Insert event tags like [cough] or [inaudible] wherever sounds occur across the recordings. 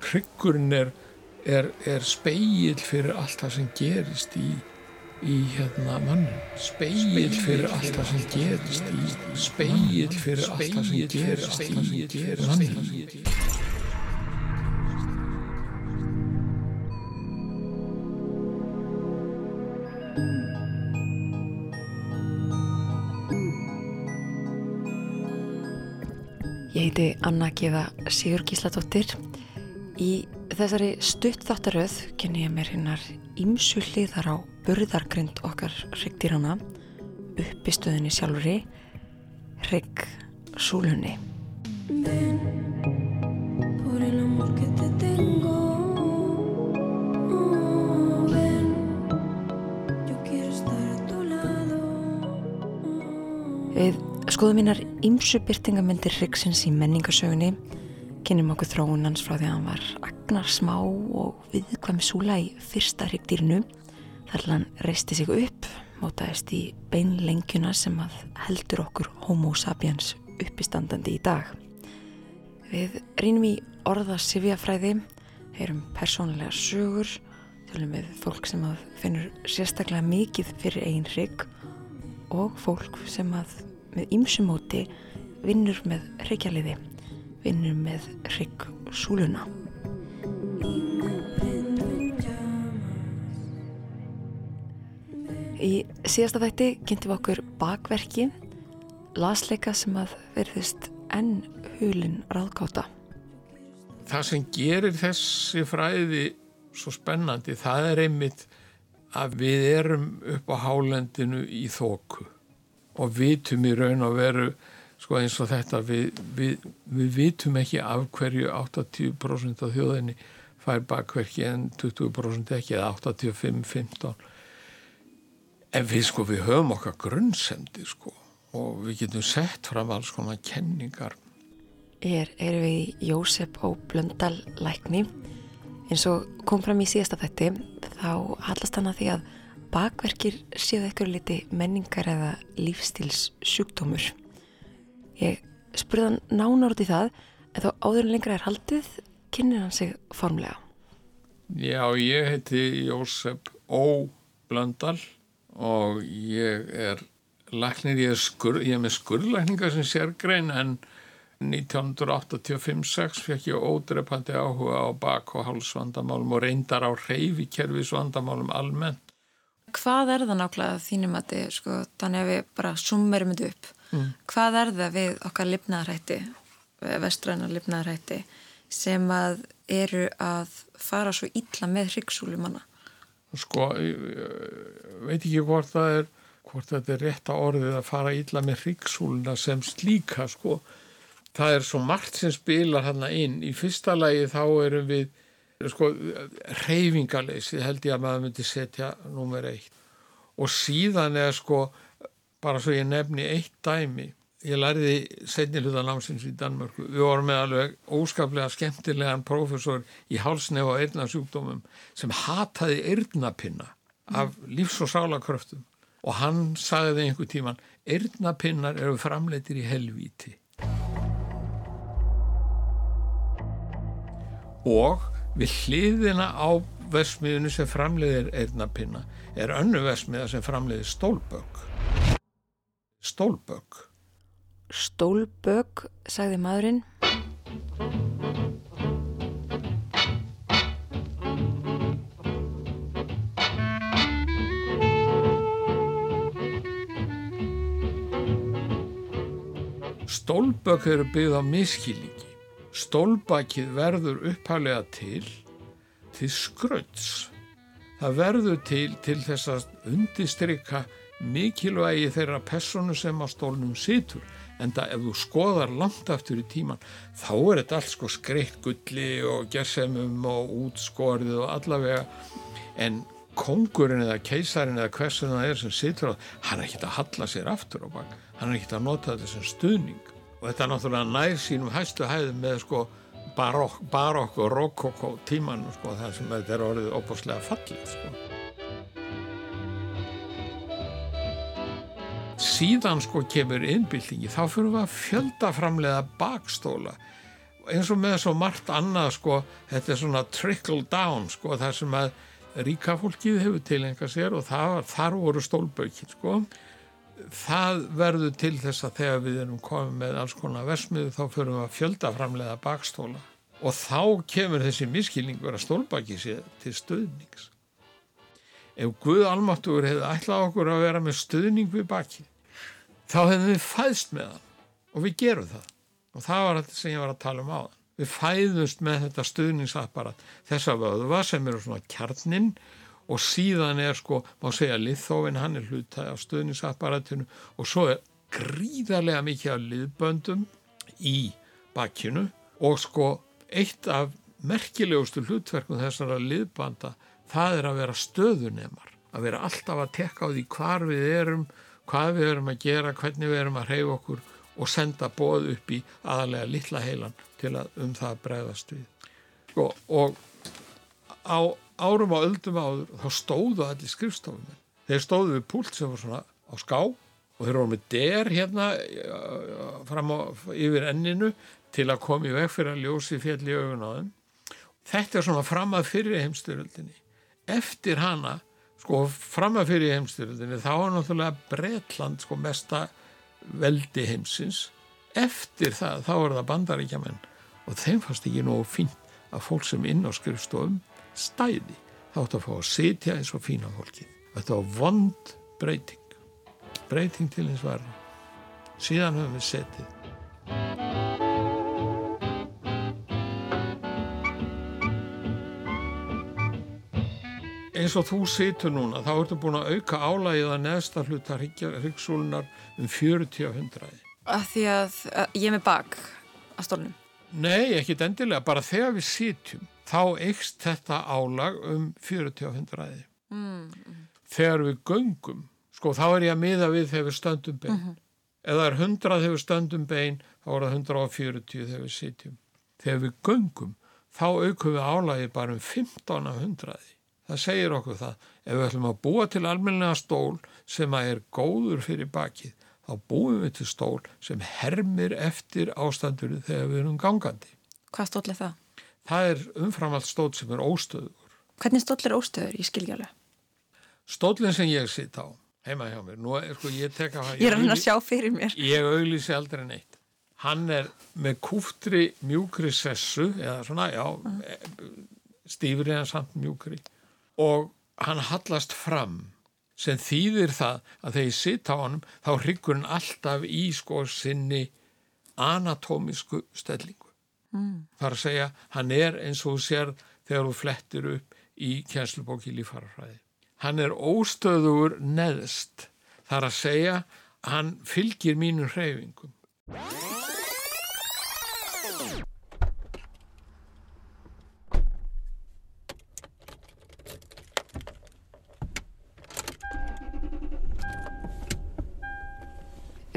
Hryggurinn er, er, er speil fyrir allt það sem gerist í, í hérna mannin. Speil fyrir allt það sem gerist í, speil fyrir allt það sem gerist í mannin. Heiti Anna Gíða Sigur Gísladóttir. Í þessari stuttþáttaröð kynni ég mér hinnar ímsu hliðar á burðargrind okkar hryggdýrana, uppistöðinni sjálfuri, hrygg súlunni. Skoðum hinnar ímsu byrtingamyndir hryggsins í menningasögunni, kynnum okkur þróun hans frá því að hann var agnar smá og viðkvæmi súla í fyrsta hryggdýrinu, þar hann reisti sig upp, mótaðist í beinlengjuna sem að heldur okkur homo sapiens uppistandandi í dag. Við rínum í orða sifjafræði, heyrum persónulega sögur, tölum við fólk sem að finnur sérstaklega mikið fyrir eigin hrygg og fólk sem að með ýmsum móti vinnur með hryggjaliði, vinnur með hrygg súluna. Y me prendo en llamas. Í síðasta þætti kynntum við okkur bakverki, lasleika sem að verðist enn hulin ráðgáta. Það sem gerir þessi fræði svo spennandi, það er einmitt að við erum upp á hálendinu í þóku og vitum í raun og veru sko eins og þetta við, við, við vitum ekki af hverju 80% af þjóðinni fær bakverki en 20% ekki eða 85-15 en við sko við höfum okkar grunnsemdi sko og við getum sett fram alls konar kenningar. Hér erum við Jósef og Blöndal lækni. eins og kom fram í síðasta þætti þá hallast hann að því að bakverkir séu eitthvað liti menningar eða lífstíls sjúkdómur. Ég nánar út í það en þó áður en lengra er haldið kynir hann sig formlega. Já, ég heiti Jósef Ó. Blöndal og ég er læknir, ég er, skur, ég er með skurðlækninga sem sérgrein en 1985-6 fekk ég ódrepandi áhuga á bak- og hálsvandamálum og reyndar á reyfikerfisvandamálum almennt. Hvað er það nákvæmlega þínum að þið, sko, þannig að við bara summerum þetta upp. Hvað er það við okkar lifnaðarhætti, vestræna lifnaðarhætti, sem að eru að fara svo illa með hryggsúlumanna? Sko, ég veit ekki hvort það er, hvort þetta er rétta orðið að fara illa með hryggsúluna sem slíka, sko. Það er svo margt sem spilar hann inn. Í fyrsta lagi þá erum við, sko, reyfingaleysi held ég að maður myndi setja nummer eitt. Og síðan er sko, bara svo ég nefni eitt dæmi. Ég lærði setni hluta námsins í Danmörku. Við vorum með alveg óskaplega skemmtilegan prófessor í hálsnef og eirnasjúkdómum sem hataði eirnapinna af lífs- og sálakröftum. Og hann sagði einhver tíman, eirnapinnar eru framleitir í helvíti. Og við hliðina á versmiðinu sem framleiðir eirnapinna er önnu versmiða sem framleiðir stólbögg. Stólbögg. Stólbögg, sagði maðurinn. Stólbögg eru byggð á miskilíki. Stólbakið verður upphælega til til skrölds. Það verður til til þess að undistrykka mikilvægi þeirra personu sem á stólnum situr. En það ef þú skoðar langt aftur í tíman þá er þetta allt sko skreitt gulli og gersemum og útskorið og allavega en kongurinn eða keisarin eða hversu það er sem situr á hann er ekkert að halla sér aftur á bak hann er ekkert að nota þetta sem stuðning og þetta náttúrulega nær sínum hæstu hæðum með sko barokk, barokk og rokokk tíman sko þar sem þetta er orðið opaslega fallið sko. Síðan sko kemur innbyltingi þá fyrir við að fjöldaframlega bakstóla. Eins og með svo margt annað sko þetta er svona trickle down sko þar sem að ríka fólkið hefur tilenga sér og það, þar voru stólbökin sko það verður til þess að þegar við erum komið með alls konar versmiðu þá fyrir við að fjöldaframlega bakstóla. Og þá kemur þessi miskilningur að stólbaki sér til stöðnings ef Guð almáttugur hefði ætlað okkur að vera með stöðning við baki þá hefðum við fæðst með hann. Og við gerum það. Og það var þetta sem ég var að tala um á við fæðumst með þetta stöðningsapparat þessa vöðva sem eru svona kjarnin og síðan er sko, má segja liðþófin hann er hlutæði á stöðningsapparatinu og svo er gríðarlega mikið af liðböndum í bakkinu og sko eitt af merkilegustu hlutverkum þessara liðbanda það er að vera stöðunemar, að vera alltaf að tekka á því hvar við erum, hvað við erum að gera, hvernig við erum að reyfa okkur og senda bóð upp í aðalega litla heilan til að um það bregðast við. Sko, og á árum á öldum áður þá stóðu allir skrifstofum. Þeir stóðu við púlt sem var svona á ská og þeir voru með der hérna fram á yfir enninu til að koma í veg fyrir að ljósi fjall í augun á þeim. Þetta er svona fram að fyrir heimstyröldinni eftir hana sko fram að fyrir heimstyröldinni þá var náttúrulega Bretland sko mesta veldi heimsins eftir það þá er það bandaríkjaman og þeim fannst ekki nógu fínt að fólk sem inn á skrifstofum stæði. Þátt að fá að sitja eins og fína fólki þetta var vond breyting. Breyting til hins varna síðan höfum við setið. Eins og þú situr núna, þá ertu búin að auka álægið að neðsta hluta hryggsúlunar um 40 af 100. Að því að ég er með bak að stólnum. Nei, ekki endilega, bara þegar við sitjum, þá eikst þetta álag um 40 af 100. Mm. Þegar við göngum, sko þá er ég að miða við þegar við stöndum bein. Mm -hmm. Það er 100 þegar við stöndum bein, þá er það 140 þegar við sitjum. Þegar við göngum, þá aukum við álægið bara um 15 af 100 það segir okkur það ef við ætlum að búa til almenlega stól sem að er góður fyrir bakið þá búum við til stól sem hermir eftir ástandur þegar við erum gangandi Hvað stól er það? Það er umframalt stól sem er óstöður Hvernig stól er óstöður? Skilja alveg Stólinn sem ég sitt á heima hjá mér, nú er sko ég tek að Ég er hann að sjá fyrir mér Ég auðlýsi aldrei neitt Hann er með kúftri mjúkri sessu eða svona, já mm. stífri en samt mjúkri og hann hallast fram sem þýðir það að þegar ég sitt á honum þá hryggur hann alltaf í sko sinni anatómisku stellingu. Mm. Það er að segja, hann er eins og þú sér þegar þú flettir upp í kjenslubóki lífarafræði. Hann er óstöður neðst. Það er að segja, hann fylgir mínum hreyfingum.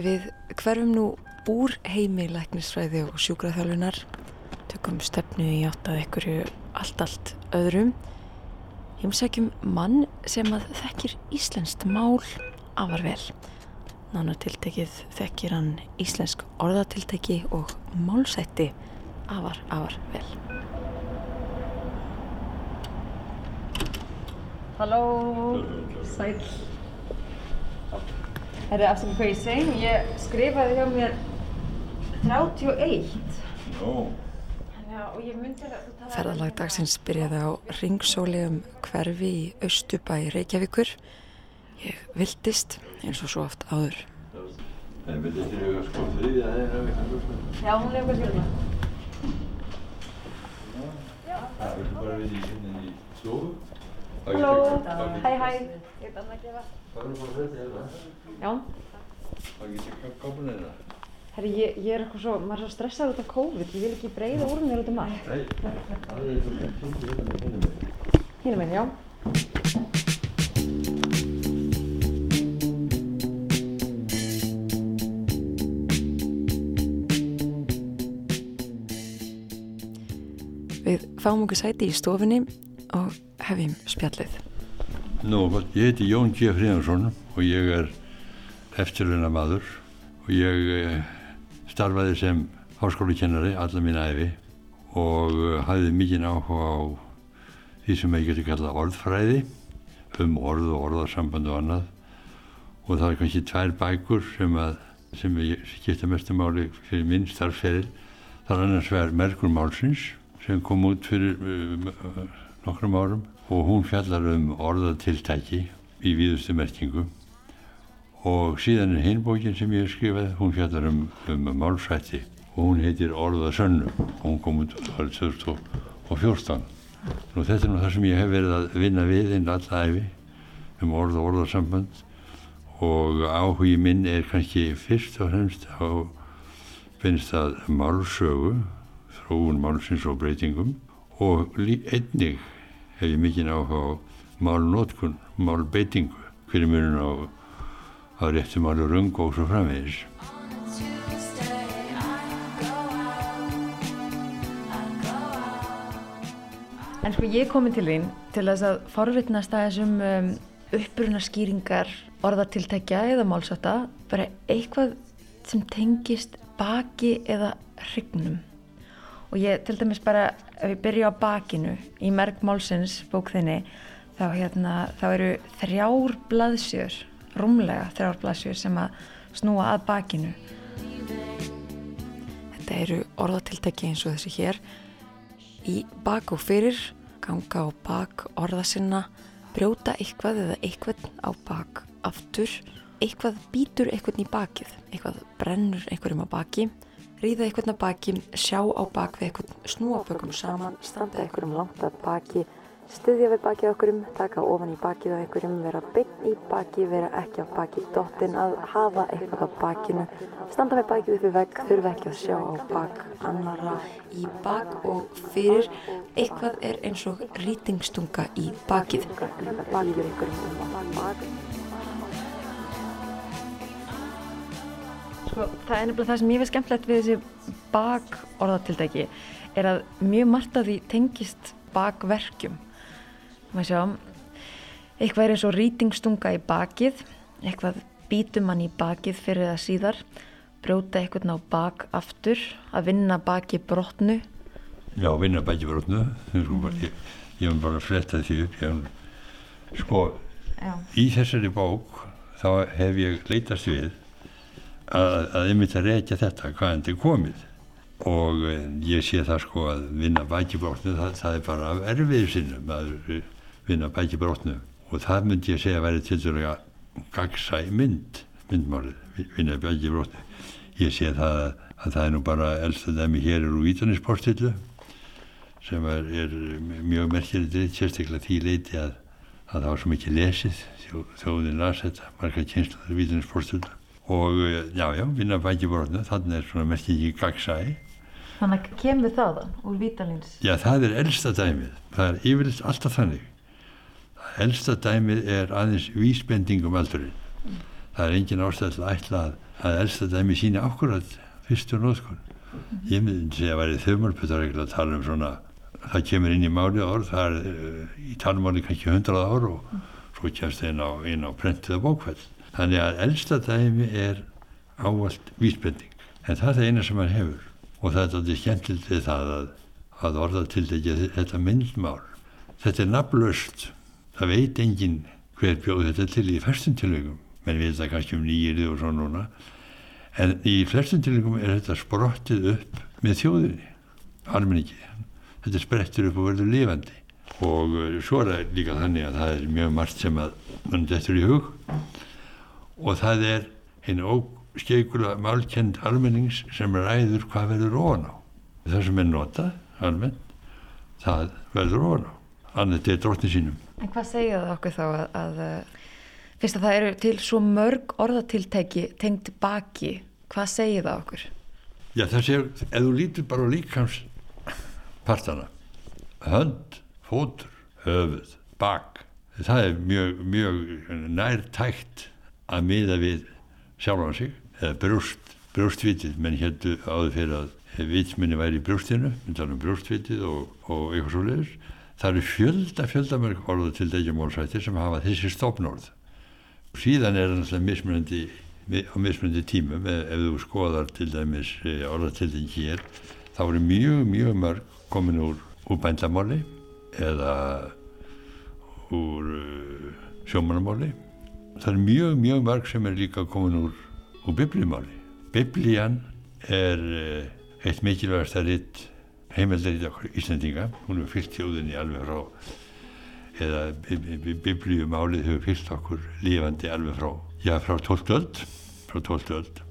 Við hverfum nú úr heimi læknisfræði og sjúkraþjálfunar, tökum stefnu í átt að einhverju allt, allt öðrum. Heimsækjum mann sem að þekkir íslenskt mál afar vel. Nánartiltekið þekkir hann íslensk orðatilteki og málsætti afar, afar vel. Halló, sæl. Það er aftur hvað ég segi, ég skrifaði hjá mér 31. Jó. Ferðalag dagsins byrjaði á ringsólegum hverfi í Östubæ Reykjavíkur. Ég vildist eins og svo oft áður. En við þetta eru sko þriðja þeirra við kannum sko. Já, hún er eitthvað skilna. Það er bara við í hérna í stofu. Halló, hæ hæ, ég er annað að gefa. Það er bara þetta hérna. Já. Það getur ekki kápun eða. Herri, ég, ég er eitthvað svo, maður er svo stressað út af COVID, ég vil ekki breyða úr mér út um allt. Nei, það er eitthvað sem kynnt hérna með hinum með. Hínum minn, já. Við fáum okkur sæti í stofunni og hefjum spjallið. Nú, ég heiti Jón G. Fríðansson og ég er eftirluna maður og ég eh, starfaði sem háskólakennari alla mín æfi og eh, hafði mikinn áhuga á því sem ég geti kallað orðfræði um orð og orðarsamband og annað og það er kannski tvær bækur sem að sem skipta mestu máli fyrir minn starfsferil það er annars vegar Merkur Málsins sem kom út fyrir uh, nokkrum árum og hún fjallar um orðatiltæki í víðustu merkingu. Og síðan er hinbókin sem ég hef skrifað, hún fjallar um, um málsætti. Og hún heitir Orðasönnu og hún kom út árið 2014 og þetta er nú það sem ég hef verið að vinna við inn allæfi um orð og orðarsamband og áhugi minn er kannski fyrst og fremst á finnst það málsögu þróun málsins og breytingum. Og einnig hef ég mikinn áhuga á málnótkun, málbeitingu fyrir munum á, á réttum málu rung og svo framvegis. En sko ég komin til þín til þess að forvittnast að þessum um, uppruna skýringar orðatiltækja eða málsata bara eitthvað sem tengist baki eða hrygnum og ég til dæmis bara ef ég byrja á bakinu í merk málsins bók þinni þá, hérna, þá eru þrjár blaðsjör rúmlega þrjár blaðsjör sem að snúa að bakinu. Þetta eru orðatiltæki eins og þessi hér. Í bak og fyrir ganga á bak orða sinna brjóta eitthvað eða eitthvað á bak aftur. Eitthvað býtur eitthvað í bakið eitthvað brennur einhverjum á baki ríða eitthvað á baki sjá á bak við eitthvað snúa bökum saman standa einhverjum langt að baki styðja við bakið okkurum, taka ofan í bakið á einhverjum, vera beinn í baki, vera ekki á bakið dottin, að hafa eitthvað á bakinu, standa með bakið upp í vegg, þurfa ekki að sjá á bak annara í bak og fyrir eitthvað er eins og rýtingstunga í bakið. Sko, það er nefnilega það sem ég veist skemmtilegt við þessi bak orðatildæki er að mjög margt af því tengist bakverkjum. Maður sjá eitthvað er eins og rýtingstunga í bakið eitthvað býtum mann í bakið fyrir það síðar brjóta eitthvað ná bak aftur að vinna baki brotnu. Já, vinna baki brotnu. Ég, ég hef bara flettað því upp ég, sko Já. í þessari bók þá hef ég leitast við að, ég myndi að reykja þetta hvaðan þetta er komið. Og eh, ég sé það sko að vinna baki brotnu það, það er bara erfiðið sinnum að vinna bæki brotnu og það myndi ég segja að væri til dæru að gagsa í mynd myndmálið, vinna bæki brotnu ég sé það að, að það er nú bara elsta dæmi hér eru Vítanispostillu sem er, er mjög merkjari sérstaklega því leiti að, að það var svo mikið lesið þjó, þjóðin las þetta, marga kynslaður Vítanispostillu og já já, vinna bæki brotnu þannig er svona merkjari ekki gagsæi Þannig kemur það úr Vítalins? Já, það er elsta dæmið. Það er yfirleitt alltaf þannig helsta dæmið er aðeins vísbendingum aldurinn. Mm. Það er engin ástæð til að ætla að, að helsta dæmið sína ákvörðat fyrstu nóðskon. Mm. Ég myndi segja að það væri þauðmálputaregla að tala um svona, það kemur inn í máli orð, það er uh, í talmáli kannski hundrað ár og mm. svo kemst það inn á, á prentið og bókvæll. Þannig að elsta dæmi er ávalt vísbending. En það er eina sem hann hefur. Og það er þetta skemmtilegt við það að, að orða til þetta myndmál. Þetta er nafnlaust. Það veit engin hver bjóð þetta til í fyrstum tilvægum menn við þetta kannski um nýjirði og svo núna. En í fyrstum tilvægum er þetta sprottið upp með þjóðinni almenningi. Þetta sprettur upp og verður lifandi. Og eh, svo er það líka þannig að það er mjög margt sem að mann dettur í hug og það er einn óskeikula málkend almennings sem ræður hvað verður ofan á. Það sem er notað almennt það verður ofan á. Annað þetta er dróttin sínum. En hvað segja það okkur þá að, að fyrst að það eru til svo mörg orðatiltæki tengt baki, hvað segja það okkur? Já það séu, ef þú lítur bara líkams partana, hönd, fótur, höfuð, bak, það er mjög, mjög nærtækt að miða við sjálfan sig, eða brúst, brústvitið, menn heldur áður fyrir að vitsminni væri í brústinu, myndan um brústvitið og, og eitthvað svo leiðis það eru fjölda fjöldamörg orðu til dægjumólsættir sem hafa þessi stofnórð síðan er það mismunandi mi- á mismundi tímum. Ef, ef þú skoðar til dæmis orðatildin hér þá eru mjög, mjög mörg komin úr, úr bændamáli eða úr uh, sjómanamáli það eru mjög, mjög mörg sem er líka komin úr, úr biblíumáli biblían er uh, eitt mikilvægast að ritt heimildar í okkur Íslandinga hún er fyllt þjóðinni alveg frá eða bi- bi- bi- biblíumálið hefur fyllt okkur lífandi alveg frá já, frá 12. öld frá 12.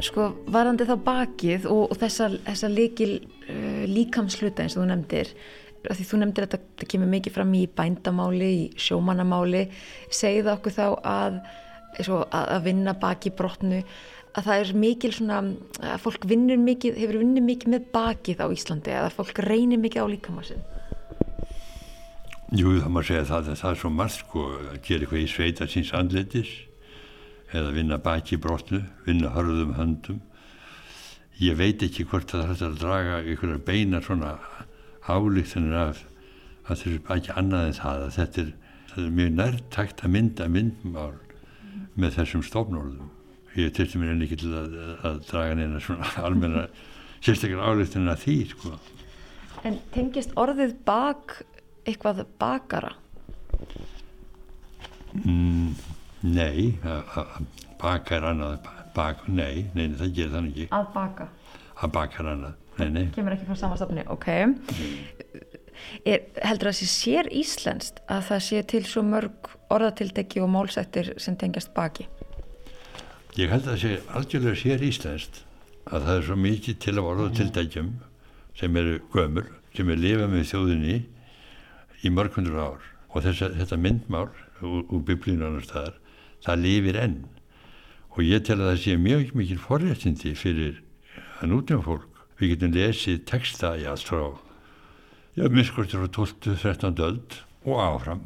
Sko, varandi þá bakið og, og þessa, þessa líkil uh, líkamsluta eins og þú nefndir af því þú nefndir að þetta, kemur mikið fram í bændamáli, í sjómannamáli segið okkur þá að, og að, að vinna baki brotnu að það er mikil svona að fólk vinnur mikið, hefur vinnur mikið með bakið á Íslandi, að fólk reynir mikið á líkamassin Jú, það má segja það að það er svo margt sko að gera eitthvað í sveita síns andletis eða vinna baki brotnu, vinna hörðum höndum. Ég veit ekki hvort að þetta er að draga einhverjar beinar svona álíktanir af að þessu baki annað en það að þetta er, það er mjög nærtækt að mynda myndmál með þessum stofnórðum. Ég tilti mér enn ekki til að, að draga neina svona [laughs] almenna sérstaklega álíktanir af því sko. En tengist orðið bak eitthvað bakara? Mm, nei, að að baka er annað, bak, nei, nei, það gerir þannig ekki, Að baka? Að baka er annað, nei, nei, kemur ekki frá sama stafni, ok. Er, heldur það sé sér íslenskt að það sé til svo mörg orðatildegi og málsættir sem tengjast baki? Ég held að það sé algjörlega sér íslenskt að það er svo mikið til að orða til dækjum sem eru gömur, sem er lifað með þjóðinni í mörgundur ár. Og þessa, þetta myndmál úr biblínu annar staðar, það lifir enn og ég tel að það sé mjög mikil forréttindi fyrir að nútum fólk. Við getum lesið texta í allt frá, miskortir frá 12. 13. öld og áfram.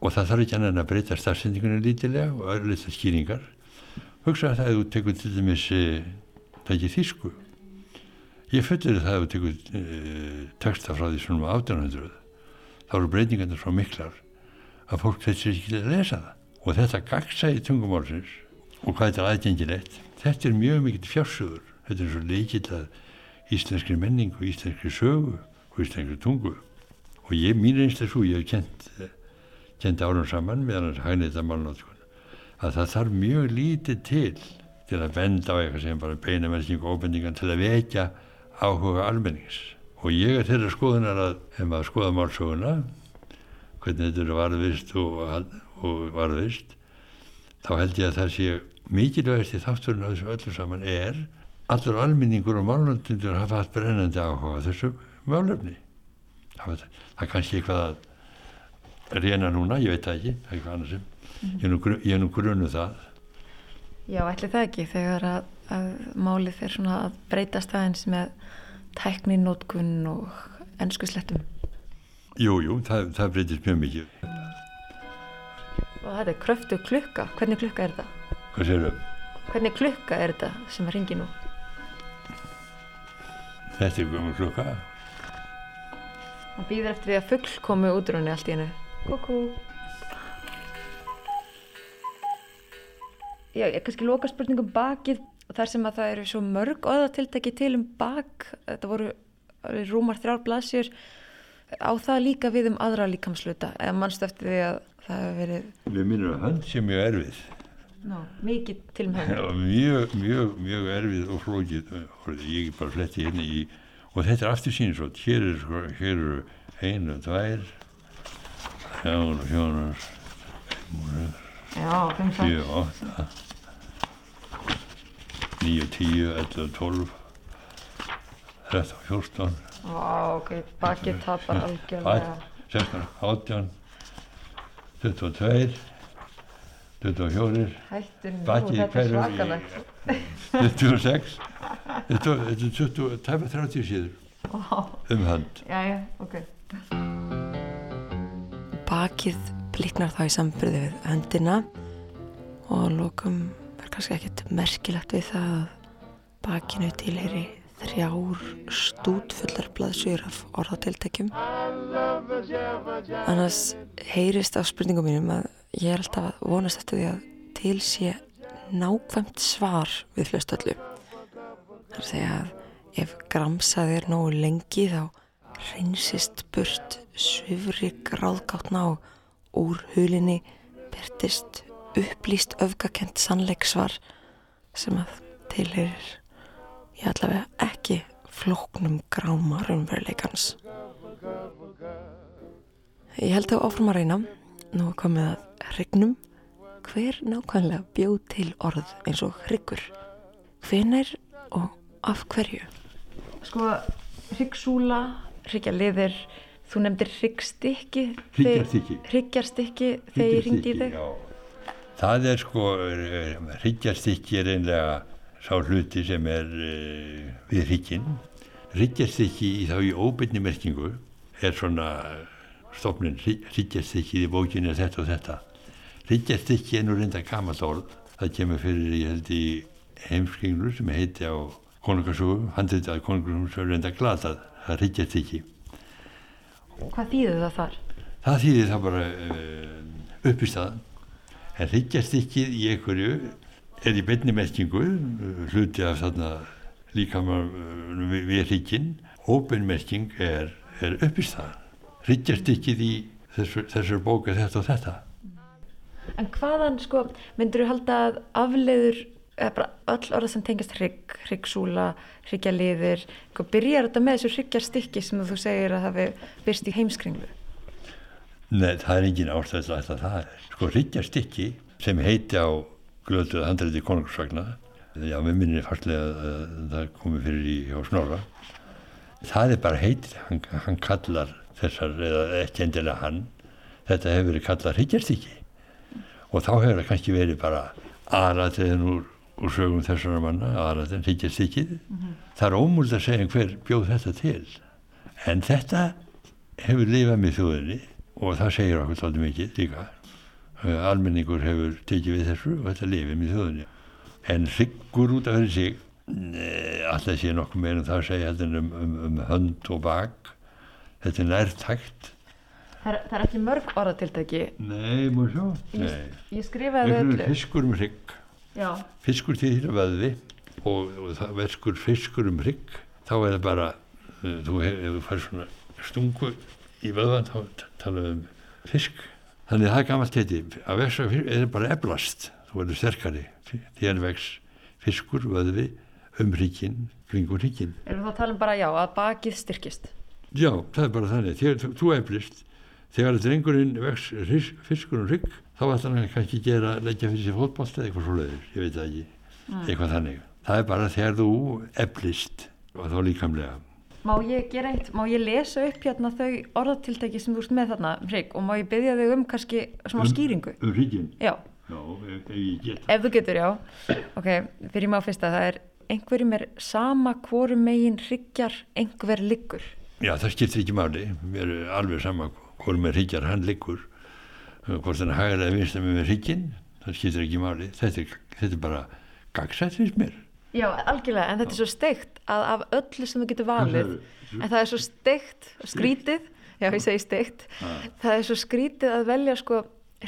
Og það þarf ekki annan að breyta starfsendingunni lítilega og öðruleita skýringar. Hugsa að það hefur tekur til dæmis það ekki þýsku. Ég fullir það hefur tekur e, texta frá því svona um 1800. Þá eru breytingarnir frá miklar að fólk þetta ekki lesa það. Og þetta gagsæði tungumálsins og hvað þetta er aðgengilegt, þetta er mjög mikill fjársögur. Þetta er svo leikill að íslenskri menning og íslenskri sögu og íslenskri tungu. Og ég, mín einslega svo, ég hef kent, kent árum saman með hann hagnita málnótkun, að það þarf mjög lítið til til að benda á eitthvað sem bara beina mennsing og óbendingan til að vekja áhuga almennings. Og ég er þeirra skoðunar að ef maður skoða málsöguna, hvernig þetta eru varðvist og, og varðvist, þá held ég að það sé mikilvægast í þátturinn af þessu öllu saman er allur alminningur og málundur hafa hatt brennandi áhuga þessu málefni. Það, það er kannski eitthvað að reyna núna, ég veit það ekki, eitthvað annað sem, ég er nú, gru- ég er nú grunnu það. Já, ætli það ekki þegar að, að málið fer svona að breytast aðeins með tækninótkun og ennsku slettum Jú, jú, það, það breytist mjög mikið. Og þetta er kröftu klukka, hvernig klukka er þetta? Hvað sérum? Hvernig klukka er þetta sem er ringi nú? Þetta er gömur klukka. Það býður eftir því að fuggl komi út úr henni allt í hennu. Kúkú. Já, ég kannski loka spurningum bakið þar sem að það eru svo mörg orðatiltæki til um bak. Þetta voru rúmar þrjár blaðsjur. Á það líka við um aðra líkamsluta eða mannstu eftir því að það hefur verið við minnum að hann sé mjög erfið. Ná, mikið til maður mjög, mjög, mjög erfið og flókið. Ég er bara flettið hérna í og þetta er aftur sín svo sko, hér eru er einu, tvær. Þjána, fjónar múnar fjóna, ótta nýja, tíu, ellu, tólf. Þrettá, fjórstán og ok, bakið tapar algjörlega. sérstaklega, áttján 22, 24, bakið hverjum í 26, þetta er tæma 30 síður um hönd. Já, já, ok. Bakið bliknar þá í samfyrði við höndina og lókum verður kannski ekkert merkilegt við það að bakinu tilheri þrjár stútfullar blaðsjur af orðatiltækjum. Annars heyrist á spurningum mínum að ég er alltaf að vonast eftir því að til sé nákvæmt svar við hlustallu. Það er að segja að ef gramsað er nógu lengi þá reynsist burt svifri gráðgátna og úr hulinni byrtist upplýst öfgakent sannleiksvar sem að tilherir ég allavega ekki flóknum gráma raunveruleikans. Ég held þá áfram að reyna, nú að komið að hrygnum, hver nákvæmlega bjóð til orð eins og hryggur? Hvenær og af hverju? Sko, hryggsúla, hryggjarliðir, þú nefndir. Hryggjarstykki. Hryggjarstykki þegar ég ringdi í þig. Já. Það er sko, hryggjarstykki er einlega sá hluti sem er uh, við hrygginn. Hryggjarstykki í þá í óbyrni merkingu er svona stofnin hryggjarstykki í bókinni er þetta og þetta. Hryggjarstykki er nú reynda orð. Það kemur fyrir, ég held, í heimskringlu sem heiti á konungarsögu, handrið að konungarsögu sem reynda glatað. Það er hryggjarstykki. Hvað þýður það þar? Það þýðir það bara uh, uppistaðan. En hryggjarstykkið í einhverju er í beinni merkingu, hluti af þarna líkamar við, við hrygginn. Óbeinmerking er, er uppistaðan. Hryggjarstykkið í þessu, þessar bóka þetta og þetta. En hvaðan, sko, myndur þú halda að afleiður, eða bara öll orða sem tengist hrygg, hryggsúla, hryggjarliðir, hvað byrjar þetta með þessu hryggjarstykki sem þú segir að hafi byrst í heimskringlu? Nei, það er engin ástæðislega að það er. Sko, hryggjarstykki sem heiti á glötuð handrætti konungsvagna, já, með minni fastlega að það komi fyrir í á snorra, það er bara heitið, hann, hann kallar þessar, eða ekki endilega hann, þetta hefur verið kallað hryggjarstykki og þá hefur það kannski verið bara aðrættiðin úr, úr sögum þessara manna, aðrættiðin hryggjarstykkið. Mm -hmm. Það er ómúld að segja hver bjóð þetta til, en þetta hefur lifað með þjóðinni og það segir okkur svolítið mikið líka. Almenningur hefur tekið við þessu og þetta lifið með þjóðinni. En hryggur út af fyrir sig, alltaf sé nokkuð meira um það að segja um, um, um hönd og bak. Þetta er nærtækt. Það er, það er ekki mörg orðatiltæki. Nei, múið sjá. Ég, ég skrifaði öllu. fiskur um hrygg. Já, Fiskur til þýra vöðvi og, og það verskur fiskur um hrygg. Þá er það bara, uh, þú ef þú fær svona stungu í vöðvan, þá t- talaðu um fisk. Þannig að það er gammalt heiti. Að fisk er bara eflast. Þú verður sterkari. Þér vex fiskur, vöðvi, um hrygginn, kringur hrygginn. erum við þá að tala um bara já, að bakið styrkist. Já, það er bara þannig. Þegar þú, eflist, þegar drengurinn vex fiskur um hrygg, þá ætlar hann kannski gera, leggja fyrir sér fótbolt eða eitthvað svo leiður, ég veit það ekki, eitthvað þannig. Það er bara þegar þú eflist og þá líkamlega. Má ég gera eitt, má ég lesa upp hérna þau orðatiltæki sem þú ert með þarna, Hrygg, og má ég byggja þau um kannski smá skýringu? Um hrygginn? Já, Já, ef, ef ég get. ef þú getur, já. Ok, byrjum á fyrsta, það er einhverjum er sama hvoru megin hryggjar einhver liggur. Já, það skiptir ekki máli. Mér er alveg sama hvort með hryggjar hann liggur. Hvort hann hægir eða vinst með hrygginn, það skiptir ekki máli. Þetta er, þetta er bara gagsætt finnst mér. Já, algjörlega, en þetta er svo steikt að af öllu sem þú getur valið, en það er svo steikt, skrítið, já ég segi steikt, það er svo skrítið að velja sko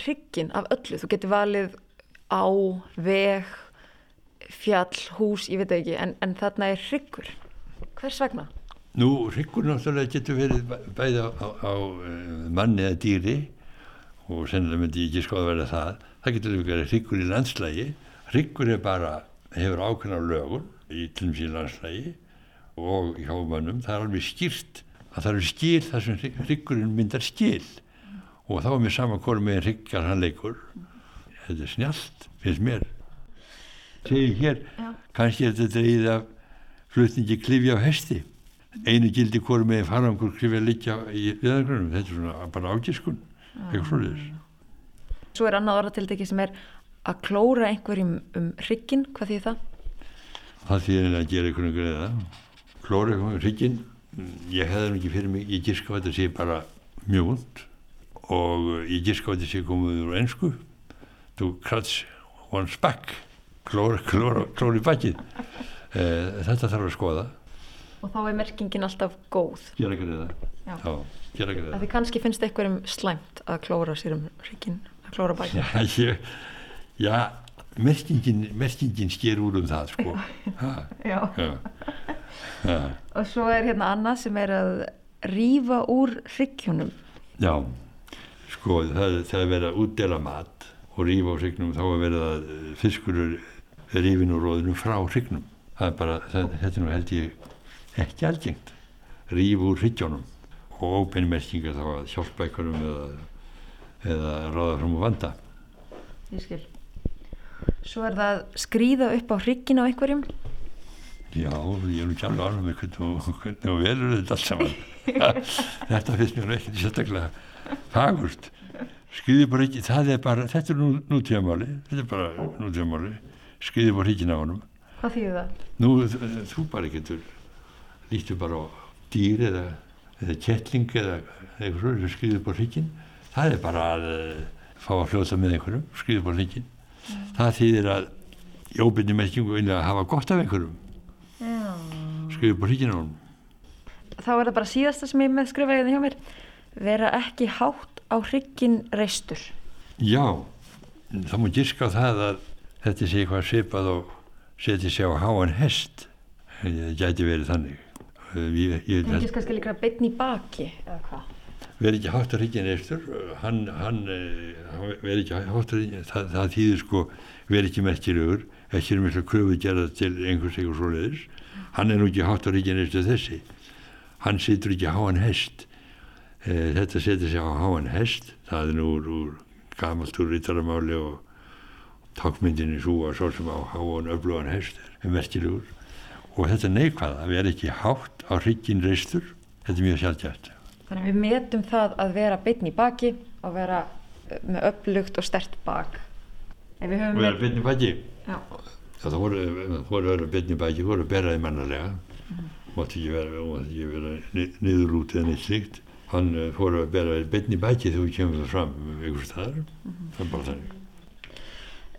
hrygginn af öllu, þú getur valið á, veg, fjall, hús, ég veit ekki, en, en þarna er hryggur. Hvers vegna? Nú, hryggur náttúrulega getur verið bæ- bæði á, á, eh, manni eða dýri og sennilega myndi ég ekki skoða vera það. Það getur verið hryggur í landslægi. Hryggur er bara, hefur ákveðna lögun í til dæmis í landslægi og hjá mönnum. Það er alveg skýrt að það eru skil þar sem hrygg- hryggurinn myndar skil og þá er mér sama hvort með hryggar hann leikur. Þetta er snjallt, finnst mér. Segir hér, Já. kannski er þetta dreigið af flutningi klifja á hesti einu gildi hvort með farangur klifja liggja í viðangrunum þetta er svona bara ágiskun eitthvað svoleiðis Svo er annað orðatiltæki sem er að klóra einhverjum um hrygginn, hvað þýð það? það þýðir að gera einhvern veginn greiða. Klóra eitthvað með hrygginn ég hefði nú ekki fyrir mig, ég giska á þetta sé bara mjög vund og ég giska á þetta sé komið úr ennsku to crutch one's back klór, klór, klór í bakið e, þetta þarf að skoða. Og þá er merkingin alltaf góð. Gera Já. já, gera að það því kannski finnst einhverjum slæmt að klóra sér um hrygin að klóra baki já, merkingin, merkingin sker úr um það sko. Ha, Já. já, já, og svo er hérna annað sem er að rífa úr hryggjónum. Já sko það, það er verið að útdela mat og rífa á hrygnum þá er verið að eh, fiskur er rífin úr róðinu frá hrygnum það er bara, það, þetta er nú held ég ekki algengt. Rífa úr hryggjónum og ópenni merkinga þá að hjálpa einhverjum eða, eða ráða fram úr vanda. Ég skil svo er það skrýða upp á hryggin á einhverjum Já, ég er nú ekki alveg alveg með hvernig hvernig þú velur þetta allt saman. [laughs] þetta finnst mér ekkert sérstaklega fagurt. Skriði bara ekki, það er bara, þetta er nú, nútíðamáli, þetta er bara nútíðamáli, skriði bara ekki á honum. hvað þýðir það? Nú, þú- bara getur, lítur bara á dýr eða, eða kettling eða eitthvað sem skriði bara hrygginn. Það er bara að uh, fá að fljóta með einhverjum, skriði bara hrygginn. Það þýðir að í óbyrni merkingu vilja að hafa gott af einhverjum, skriði bara hrygginn á honum. þá er það bara síðasta sem ég með skrifa hérna hjá mér vera ekki hátt á hryggin reistur Já, það má giska á það að þetta sé eitthvað svipað og setja sig á háan hest. Það gæti verið þannig. Ég, ég, en ekki kannski líka beinn í baki eða hvað verið ekki hátt að ríkja neistur hann, eh, hann verið ekki hátt að ríkja það, það þýðir sko verið ekki merkilegur ekki er mikla kröfu gerða til einhvers eitthvað svoleiðis. Hann er nú ekki hátt að ríkja neistur þessi. Hann situr ekki háan hest. E, þetta setur sig á háan hest. Það er nú úr, úr gamalt úr ríttaramáli og tákmyndinni svo að svo sem á háan öflugan hest er merkilegur. Og þetta neikvæða að vera ekki hátt á ríkin reistur þetta er mjög sjálfgæft þannig að við metum það að vera beinn í baki og vera eh, með upplugt og stert bak. Og vera byrni baki. Já. Það voru, voru verið byrni baki, voru beraði mátti ekki vera, mátti ekki vera ni- niður út eða neitt slíkt. Hann uh, fór að beraði byrni baki þegar við kemum það fram einhvers staðar. Það er bara þannig.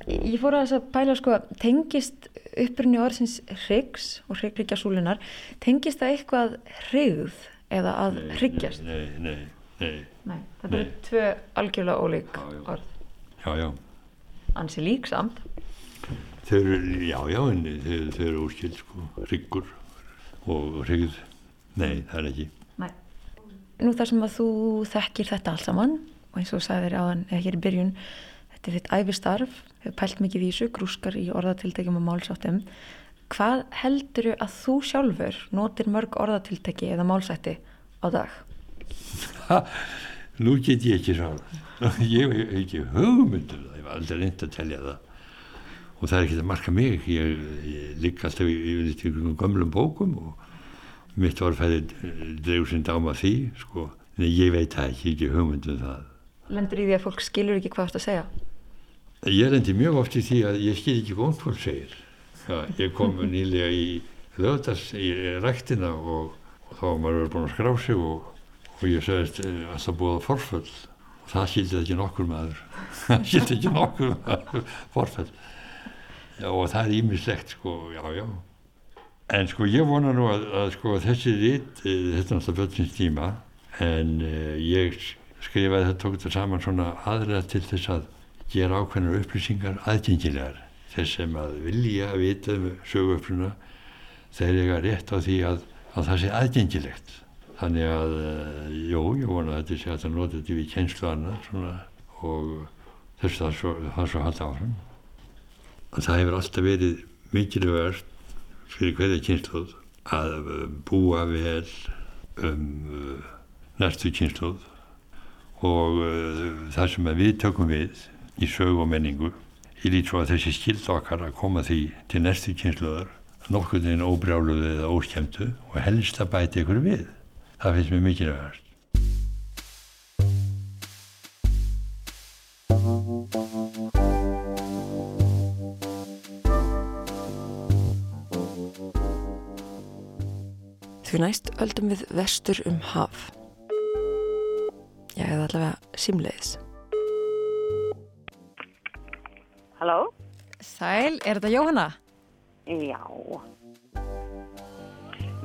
Ég fór að þess að pæla sko, tengist upprunni orðsins hryggs og hryggríkjasúlunar, tengist það eitthvað hryggð eða að Nei, hryggjast? nei, nei, nei, Nei, þetta eru tvö algjörlega ólík Já, já. orð. já, já Ansi lík samt. þau eru, já, já, en þau, eru úrskild sko, hryggur og hrygð nei, það er ekki Nei. Nú þar sem að þú þekkir þetta allt saman og eins og sagðir áðan eða hér í byrjun, þetta er þitt æfistarf, hefur pælt mikið í þessu, grúskar í orðatiltækjum og málsáttum. Hvað helduru að þú sjálfur notir mörg orðatiltæki eða málsætti á dag? Ha, nú get ég ekki svar [laughs] ég hef ekki hugmyndur það, ég var aldrei reynd að telja það. Og það er ekki að marka mig. Ég, ég ligg alltaf í, í, í, í gömlum bókum og mitt orðfæði dregur sinn dáma því sko, en ég veit það ekki, ekki hugmyndum það. Lendur í því að fólk skilur ekki hvað þú ert að segja? ég rendi mjög oft í því að ég skil ekki hvað ungt fólk segir ja, ég kom nýlega í lögðast í ræktina og, og þá var maður búin að skrá sig og, og ég segist eh, að það búið að forföll? Og það skildi ekki nokkur maður. [laughs] Það skildi ekki nokkur maður forföll. Já, og það er ímislegt sko, já, já. En sko ég vona nú að, að sko þessi rít, eh, þetta er náttúrulega börnins tíma en uh, ég skrifaði þetta tók þetta saman svona aðra til þess að gera ákveðnar upplýsingar aðgengilegar þess sem að vilja að vita um söguöfluna þeir eiga rétt á því að, að það sé aðgengilegt. Þannig að uh, jú, ég vona að þetta sé að það nota þetta við kjenslu annað svona, og þess að það svo, svo halda áfram. Að það hefur alltaf verið mikilvægast fyrir hverja kynsluð að uh, búa vel um uh, næstu kynsluð og það sem við tökum við í sög og menningu ég lít svo að þessi skild okkar að koma því til næstu kynsluðar nokkur þinn óbrjáluðu eða óskemtu og helst að bæta ykkur við það finnst mér mikilvægast Því næst öldum við vestur um haf. Já, eða allavega simleiðis. Sæl, er þetta Jóhanna? Já.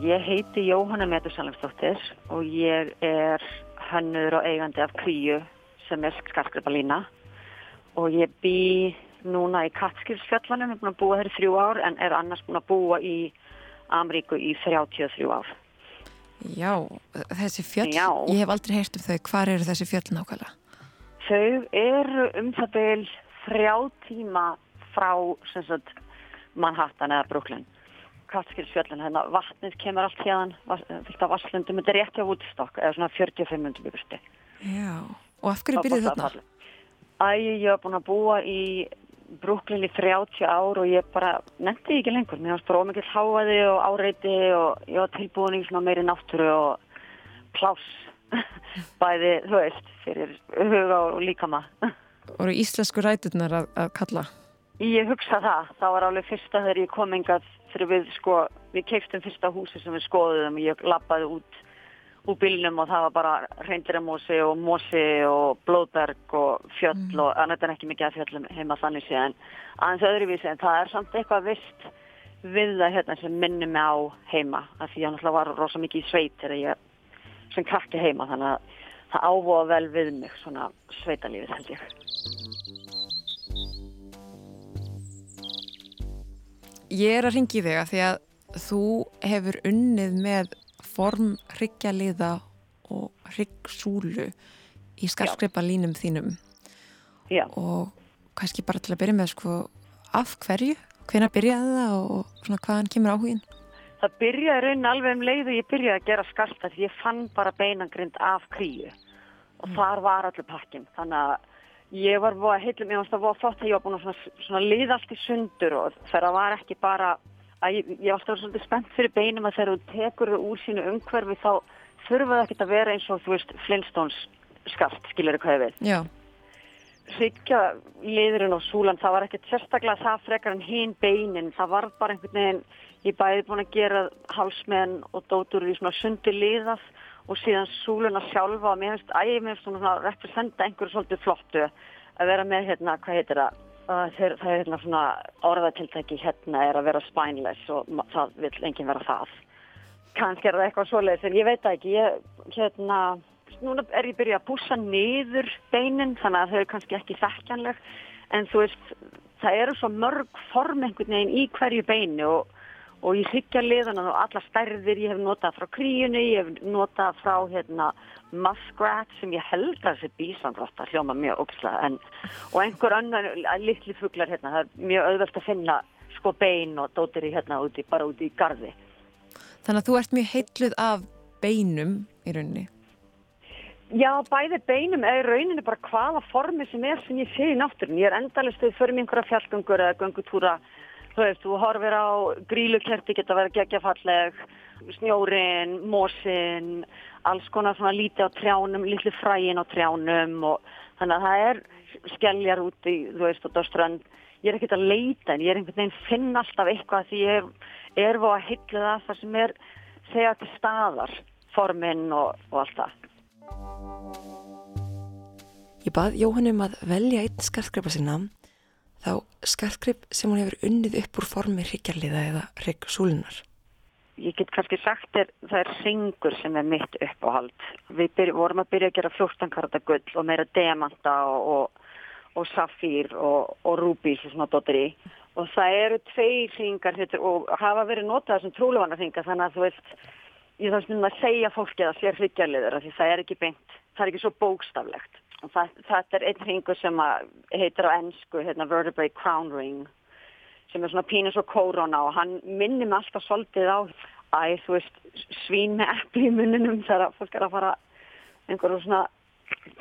Ég heiti Jóhanna Metusalemsdóttir og ég er hönnur og eigandi af Kríu sem er skarskreipalína og ég bý núna í Katskilsfjallanum, ég er búin að búa þær í þrjú ár en er annars búin að búa í Ameríku í 33 ár. Já, þessi fjöll, Já. ég hef aldrei heyrt um þau, hvar eru þessi fjöll nákvæmlega? Þau eru um það byl þrjá tíma frá sagt, Manhattan eða Brooklyn. Katskilsfjallin, hérna vatnið kemur allt hérðan, fylgt af vasslundum, þetta er rétt hjá Woodstock, eða svona 45 minnum byggusti. Já, og af hverju byrjuð þarna? Æ, ég hef búin að búa í Brooklyn í 30 ár og ég bara nefndi ekki lengur. Mér varst bara ómikið háaði og áreiti og ég var tilbúin í svona meiri náttúru og pláss. [laughs] Bæði, þú veist, fyrir huga og líkama. Voru íslensku ræturnar að, að kalla? Ég hugsa það. Það var alveg fyrsta þegar ég kom engað fyrir við, sko, við keiftum fyrsta húsi sem við skoðum og ég lappaði út úr bílnum og það var bara reyndiramósi og mósi og blóðberg og fjöll og en þetta er ekki mikið að fjöllum heima þannig séðan aðeins öðruvísi en það er samt eitthvað vist við það hérna sem minnir mig á heima af því ég náttúrulega var rosa mikið í sveit þegar ég sem krakki heima þannig að það ávoða vel við mig svona sveitalífið held ég. Ég er að ringi þig að því að þú hefur unnið með form hryggjaliða og hryggsúlu í skarskreipa línum þínum. Já. og kannski bara til að byrja með sko af hverju, hvenær byrjaði það og svona hvaðan kemur áhugin? Það byrjaði raunin alveg um leið og ég byrjaði að gera skarta því ég fann bara beinangrind af kríu. Og þar var allir pakkin þannig að ég var að heilum, ég varst að var flott að ég var búin að svona, svona liða allt í sundur og það var ekki bara að ég, ég var alltaf svolítið spennt fyrir beinum að þegar þú tekur þau úr sínu umhverfi þá þurfa það ekki að vera eins og þú veist Flintstones skart, skilur hvað ég við Já, hryggja liðurinn og súlan, það var ekkert sérstaklega það frekar en hinn beinin, það var bara einhvern veginn, ég bæði búin að gera hálsmenn og dótur í svona sundi liðað og síðan súluna sjálfa og mér finnst, æg, mér svona að representa einhverju svolítið flottu. Að vera með hérna, hvað heitir það, þeir, það er hérna svona orðatiltæki hérna er að vera spineless og það vil enginn vera það. Kannski er það eitthvað svoleiðis en ég veit ekki, ég, hérna, núna er ég byrjað að bússa niður beinin þannig að þau eru kannski ekki þekkjanleg en þú veist, það eru svo mörg form einhvern veginn í hverju beini og, og ég hyggja liðan og alla stærðir ég hef notað frá kríunni, ég hef notað frá hérna muskrat sem ég held að þessi bísandrotta hljóma mjög ópslega en og einhver annar litli fuglar hérna, það er mjög auðvelt að finna sko bein og dótir í hérna úti, bara úti í garði. þannig að þú ert mjög heitluð af beinum í rauninni. Já, bæði beinum í rauninni bara hvaða formi sem er sem ég sé í náttúrun. Ég er endalist við fyrir mig einhverja fjallgöngur eða göngutúra. Þú veist, þú horfir á grílukerti geta verið geggjafalleg, snjórin, mósin, alls konar svona lítið á trjánum, litli fræin á trjánum og þannig að það er skelljar úti, þú veist, út á strönd. Ég er ekkert að leita en ég er einhvern veginn finn alltaf eitthvað því ég er, er á að hylla það það sem er þegar til staðar, formin og, og allt það. Ég bað Jóhann um að velja einn skartgreipa sinna þá skartgreip sem hún hefur unnið upp úr formi hryggjarliða eða hryggsúlunar. ég get kannski sagt þér, það er ringur sem er mitt uppáhald. Við byrj, vorum að byrja að gera 14 karata gull og meira demanta og, og, safír og, og rúbís og svona dóttir í. Og það eru tvei þetta, og hafa verið notað sem trúlefanna ringar þannig að þú veist, ég þarf stundum að segja fólki að það sé hryggjarliður af því það er ekki beint, það er ekki svo bókstaflegt. Það, þetta er einn ringur sem að heitir á ennsku, hérna vertebrae crown ring sem er svona pínus og kórona og hann minnir mig alltaf svolítið á æ, þú veist, svín með epli í munninum þegar fólk er að fara einhverju svona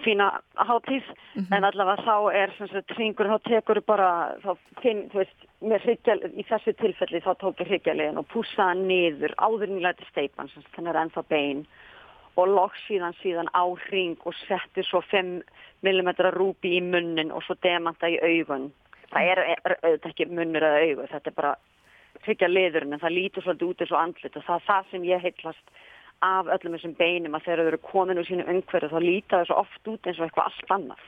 fína hátíð, en allavega þá er sem sagt hringur, þá tekur bara þá finn, þú veist, með hryggjar í þessu tilfelli þá tók ég hryggjarlegin og pússaði hann niður áður en ég læti steipan sem sagt, þannig er ennþá bein og loks síðan síðan á hring og setti svo 5 mm rúbi í munnin og svo demanta í augun. Það er, auðvitað ekki munnur eða augu þetta er bara tryggja liðurinn en það lítur svolítið út eins og andlit og það er það sem ég heitlast af öllum þessum beinum að þegar þau eru komin úr sínu umhverju þá líta þau svo oft út eins og eitthvað allt annað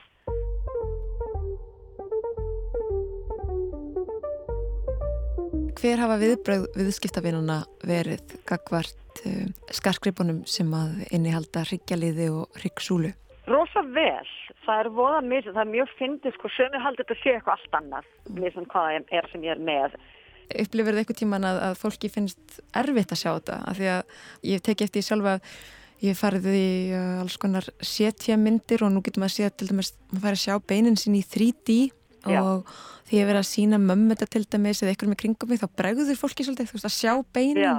hver hafa viðbröð viðskiptavinuna verið gagvart uh, skarkripunum sem að innihalda hryggjaliði og hryggsúlu? Rosa vel, það er voða misið, það er mjög fyndið sko, sömur haldið þetta sé eitthvað allt annað, misið hvað er sem ég er með. Upplifir þið eitthvað tíman að, að fólki finnst erfitt að sjá þetta? Af því að ég teki eftir sjálfa að ég farið í uh, alls konar setja myndir og nú getur maður að sé til dæmis, maður fær að sjá beinin sín í 3D og Já. því að vera að sína mömmu þetta til dæmis eða eitthvað með kringum mig þá bregður fólki svolítið, þú veist, að sjá beinin. Já.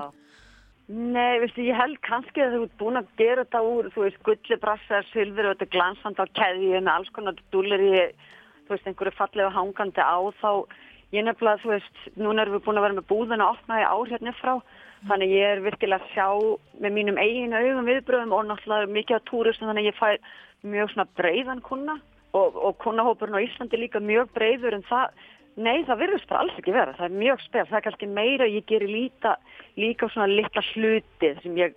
Nei, veistu, ég held kannski að þú ert búin að gera þetta úr, þú veist, gullibrassar, sylfur og þetta glansand á keðju með alls konar dúlir í, þú veist, einhverju fallega hangandi á þá, ég nefnilega, þú veist, núna erum við búin að vera með búðuna opnaði ár hérna frá, þannig ég er virkilega að sjá með mínum eiginu augum viðbröðum og náttúrulega mikið á túristum, þannig ég fær mjög svona breiðan kuna og, og kunahópurinn á Íslandi líka mjög breiður en það Nei, það virðist bara alls ekki vera. Það er mjög spil. Það er kannski meira ég gerir líta, líka svona litla hlutið sem ég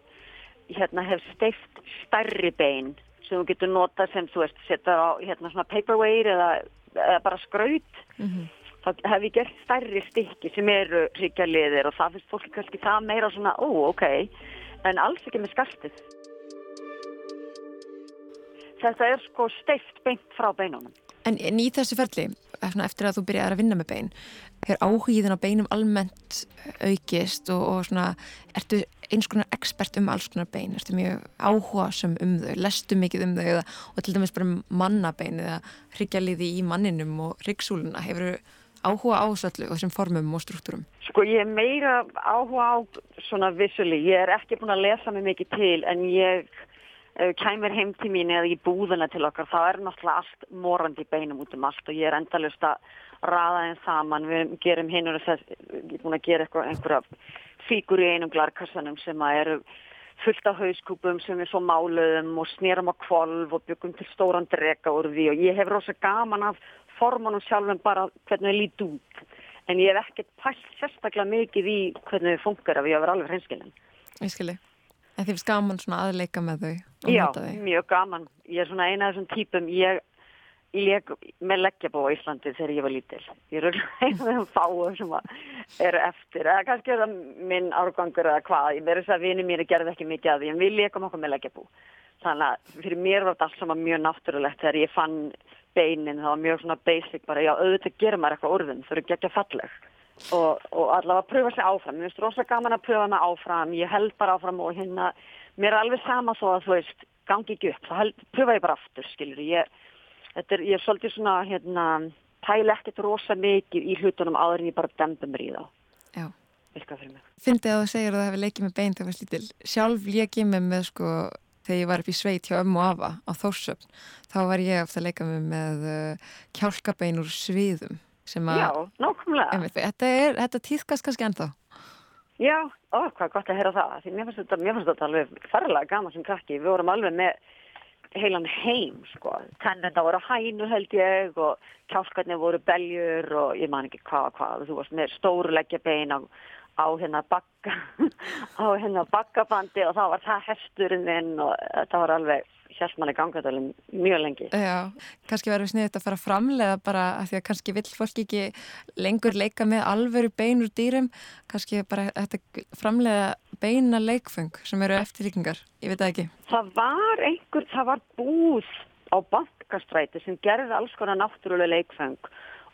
hérna, hef steift stærri bein sem þú getur notað sem þú veist, setja á hérna, svona paperweight eða, eða bara skraut. Mm -hmm. Það hef ég gert stærri stykki sem eru ríkjaliðir og það finnst fólki kannski það meira svona, ó, ok, en alls ekki með skartið. Þetta er sko steift beint frá beinunum. En, en í þessu ferli, eftir að þú byrjar að vinna með bein, er áhugíðin á beinum almennt aukist og, og svona, ertu eins konar expert um alls konar bein, ertu mjög áhuga sem um þau, lestu mikið um þau eða, og til dæmis bara um mannabein eða hryggjarliði í manninum og hryggsúluna, hefur áhuga á öllu og þessum formum og struktúrum? Sko ég er meira áhuga á svona vissuli, ég er ekki búin að lesa mig mikið til en ég kæmur heim til mín eða í búðuna til okkar þá er náttúrulega allt morandi beinum út um allt og ég er endalust að raða þeim saman, við gerum hinn og þess, ég er búin að gera einhverja fíkur í einum glarkassanum sem að eru fullt af hauskúpum sem við svo máluðum og snýrum á kvolv og byggum til stóran drega úr því og ég hef rosa gaman af formanum sjálfum bara hvernig það líti út. En ég hef ekkert pælt sérstaklega mikið í hvernig þau funkar af ég að vera alveg hreinskilin. En þið finnst gaman svona aðleika með þau Já, þau? Mjög gaman. Ég er svona eina af þessum típum, ég leik með leggjabó á Íslandi þegar ég var lítil. Ég er eina af þessum fáum sem eru eftir, eða kannski er það minn árgangur eða hvað. Ég verður þess að vini mér gerði ekki mikið að því, en við leikum okkur með leggjabó. Þannig að fyrir mér var þetta allt saman mjög náttúrulegt þegar ég fann beinin, það var mjög svona basic bara, já auðvitað gerir maður eitthvað orðin, þau eru ekki að falleg og, og allavega að pröfa sér áfram. Mér finnst rosalega gaman að pröfa mig áfram. Ég held bara áfram og hérna mér er alveg sama þó að þú veist gangi ekki upp, þá pröfa ég bara aftur skilur ég, þetta er, ég er svolítið svona hérna, tæla ekkert rosa mikið í hlutunum áður en ég bara demba mér í þá. Já. Fyndið að þú segir að það hefur leikið með bein þegar það var slítil, sjálf leikið með með sko þegar ég var upp í sveit hjá ömmu afa á Þórsöfn, þá var ég ofta að leika með með uh, kjálkabein úr sviðum Já, nákvæmlega. Þetta, er, þetta týðkast kannski ennþá? Já, ó, hvað gott að heyra það. Því mér finnst þetta, þetta alveg ferlega gaman sem krakki. Við vorum alveg með heilan heim, sko. Tennenda voru hænu held ég og kjálkarnir voru beljur og ég man ekki hvað og hvað. Þú varst með stóruleggja bein á, á hérna bakka, [laughs] á hérna bakkabandi og þá var það hesturinn þinn og þetta var alveg hjálp manni ganga þetta mjög lengi. Já, kannski verður sniðið að fara framlega bara að því að kannski vill fólk ekki lengur leika með alveru bein úr dýrum, kannski bara þetta framlega beina leikfeng sem eru eftirlíkingar, ég veit það ekki. Það var einhver, það var búð á bankastræti sem gerði alls konar náttúrulega leikfeng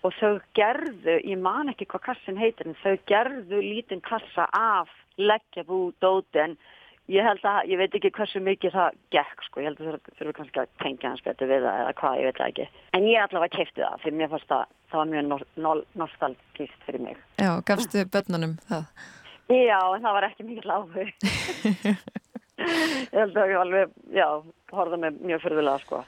og þau gerðu, ég man ekki hvað kassin heitir en þau gerðu lítinn kassa af leggjabú dóti en Ég held að, ég veit ekki hversu mikið það gekk sko, ég held að það þurfur kannski að tengja hans betur við það eða hvað, ég veit það ekki. En ég allavega kefti það, fyrir mér fannst það, það var mjög nostalgíst fyrir mig. Já, gafstu börnunum það? Já, en það var ekki mikið lágur. [laughs] ég held að ég alveg, já, horfða mig mjög fyrirlega sko.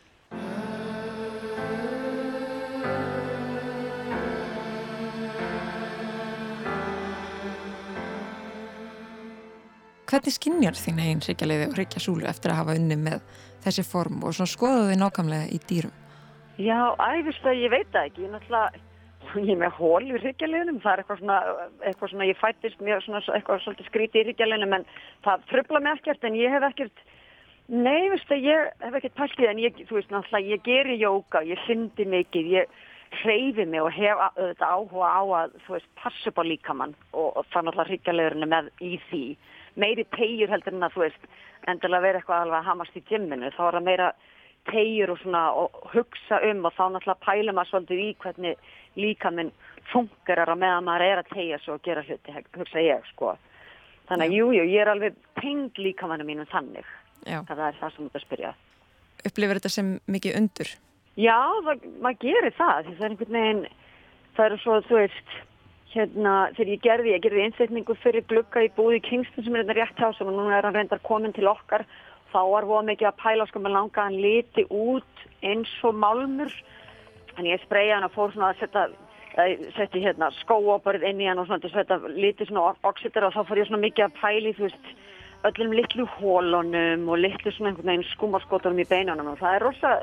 Hvernig skinnjar þín einn hryggjarleiði og hryggjasúlu eftir að hafa unni með þessi form og svona skoða þau nákvæmlega í dýrum? Já, æfist að ég veit það ekki. Ég náttúrulega, ég er með hól í hryggjarleiðinum. Það er eitthvað svona, eitthvað svona, ég fættist mjög svona, eitthvað svolítið skríti í hryggjarleiðinum en það fröfla mig ekkert en ég hef ekkert, nei, veist það, ég hef ekkert pælt í það en ég, þú veist náttúrulega, ég gerir jóka, ég fyndi mikið, ég hreyfi mig og hef auðvitað áhuga á að þú veist, passa upp á líkamann og, og það náttúrulega hryggjalegurinn er með í því meiri tegjur heldur en að þú veist endilega vera eitthvað alveg að hamast í gymminu. Þá er það meira tegjur og svona og hugsa um og þá náttúrulega pæla maður svolítið í hvernig líkaminn fungerar á meðan maður er að tegja svo og gera hluti, hugsa ég sko. Þannig að jújú, jú, ég er alveg tengd líkamannu mínum þannig. Það er það sem þú að spyrja. Upplifir þetta sem mikið undur? Já, það, maður gerir það það er einhvern veginn það eru svo, þú veist hérna, þegar ég gerði, ég gerði einsetningu fyrir glugga í búði Kingston sem er þetta rétt hjá sem núna er hann reyndar komin til okkar. Þá var það mikið að pæla sko með langa hann liti út eins og málmur. En ég spreyja hann og fór svona að setja setti hérna skóoparið inn í hann og svona til að setja liti svona oxyter og þá fór ég svona mikið að pæli þú veist öllum litlu hólunum og litlu svona einhvern veginn skúmarskotunum í beinunum. Og það er rosa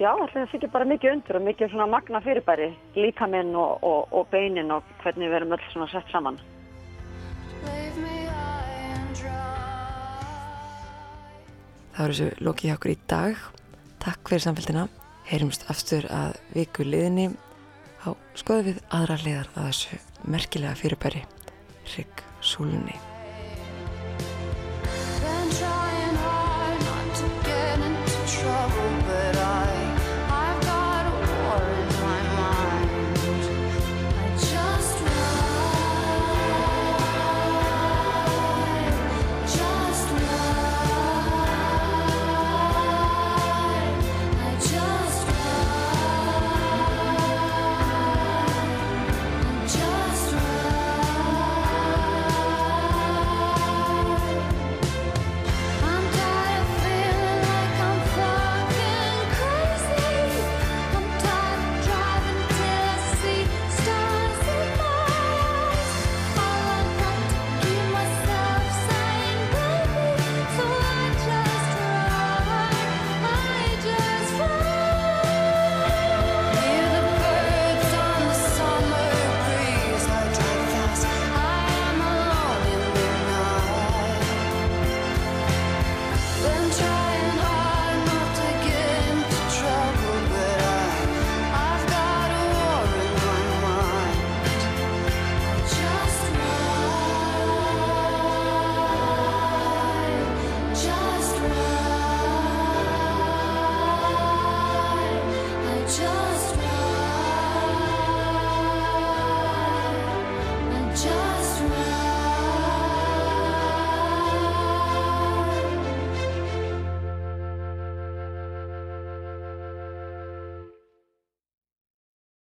Já, það fyrir bara mikið undur og mikið svona magna fyrirbæri, líkaminn og, og, og beinin og hvernig við erum öll svona sett saman. Það voru þessu lokið hjá okkur í dag. Takk fyrir samfélgina. Heyrumst aftur að viku liðinni á skoðu við aðra liðar að þessu merkilega fyrirbæri Rygg Súlunni.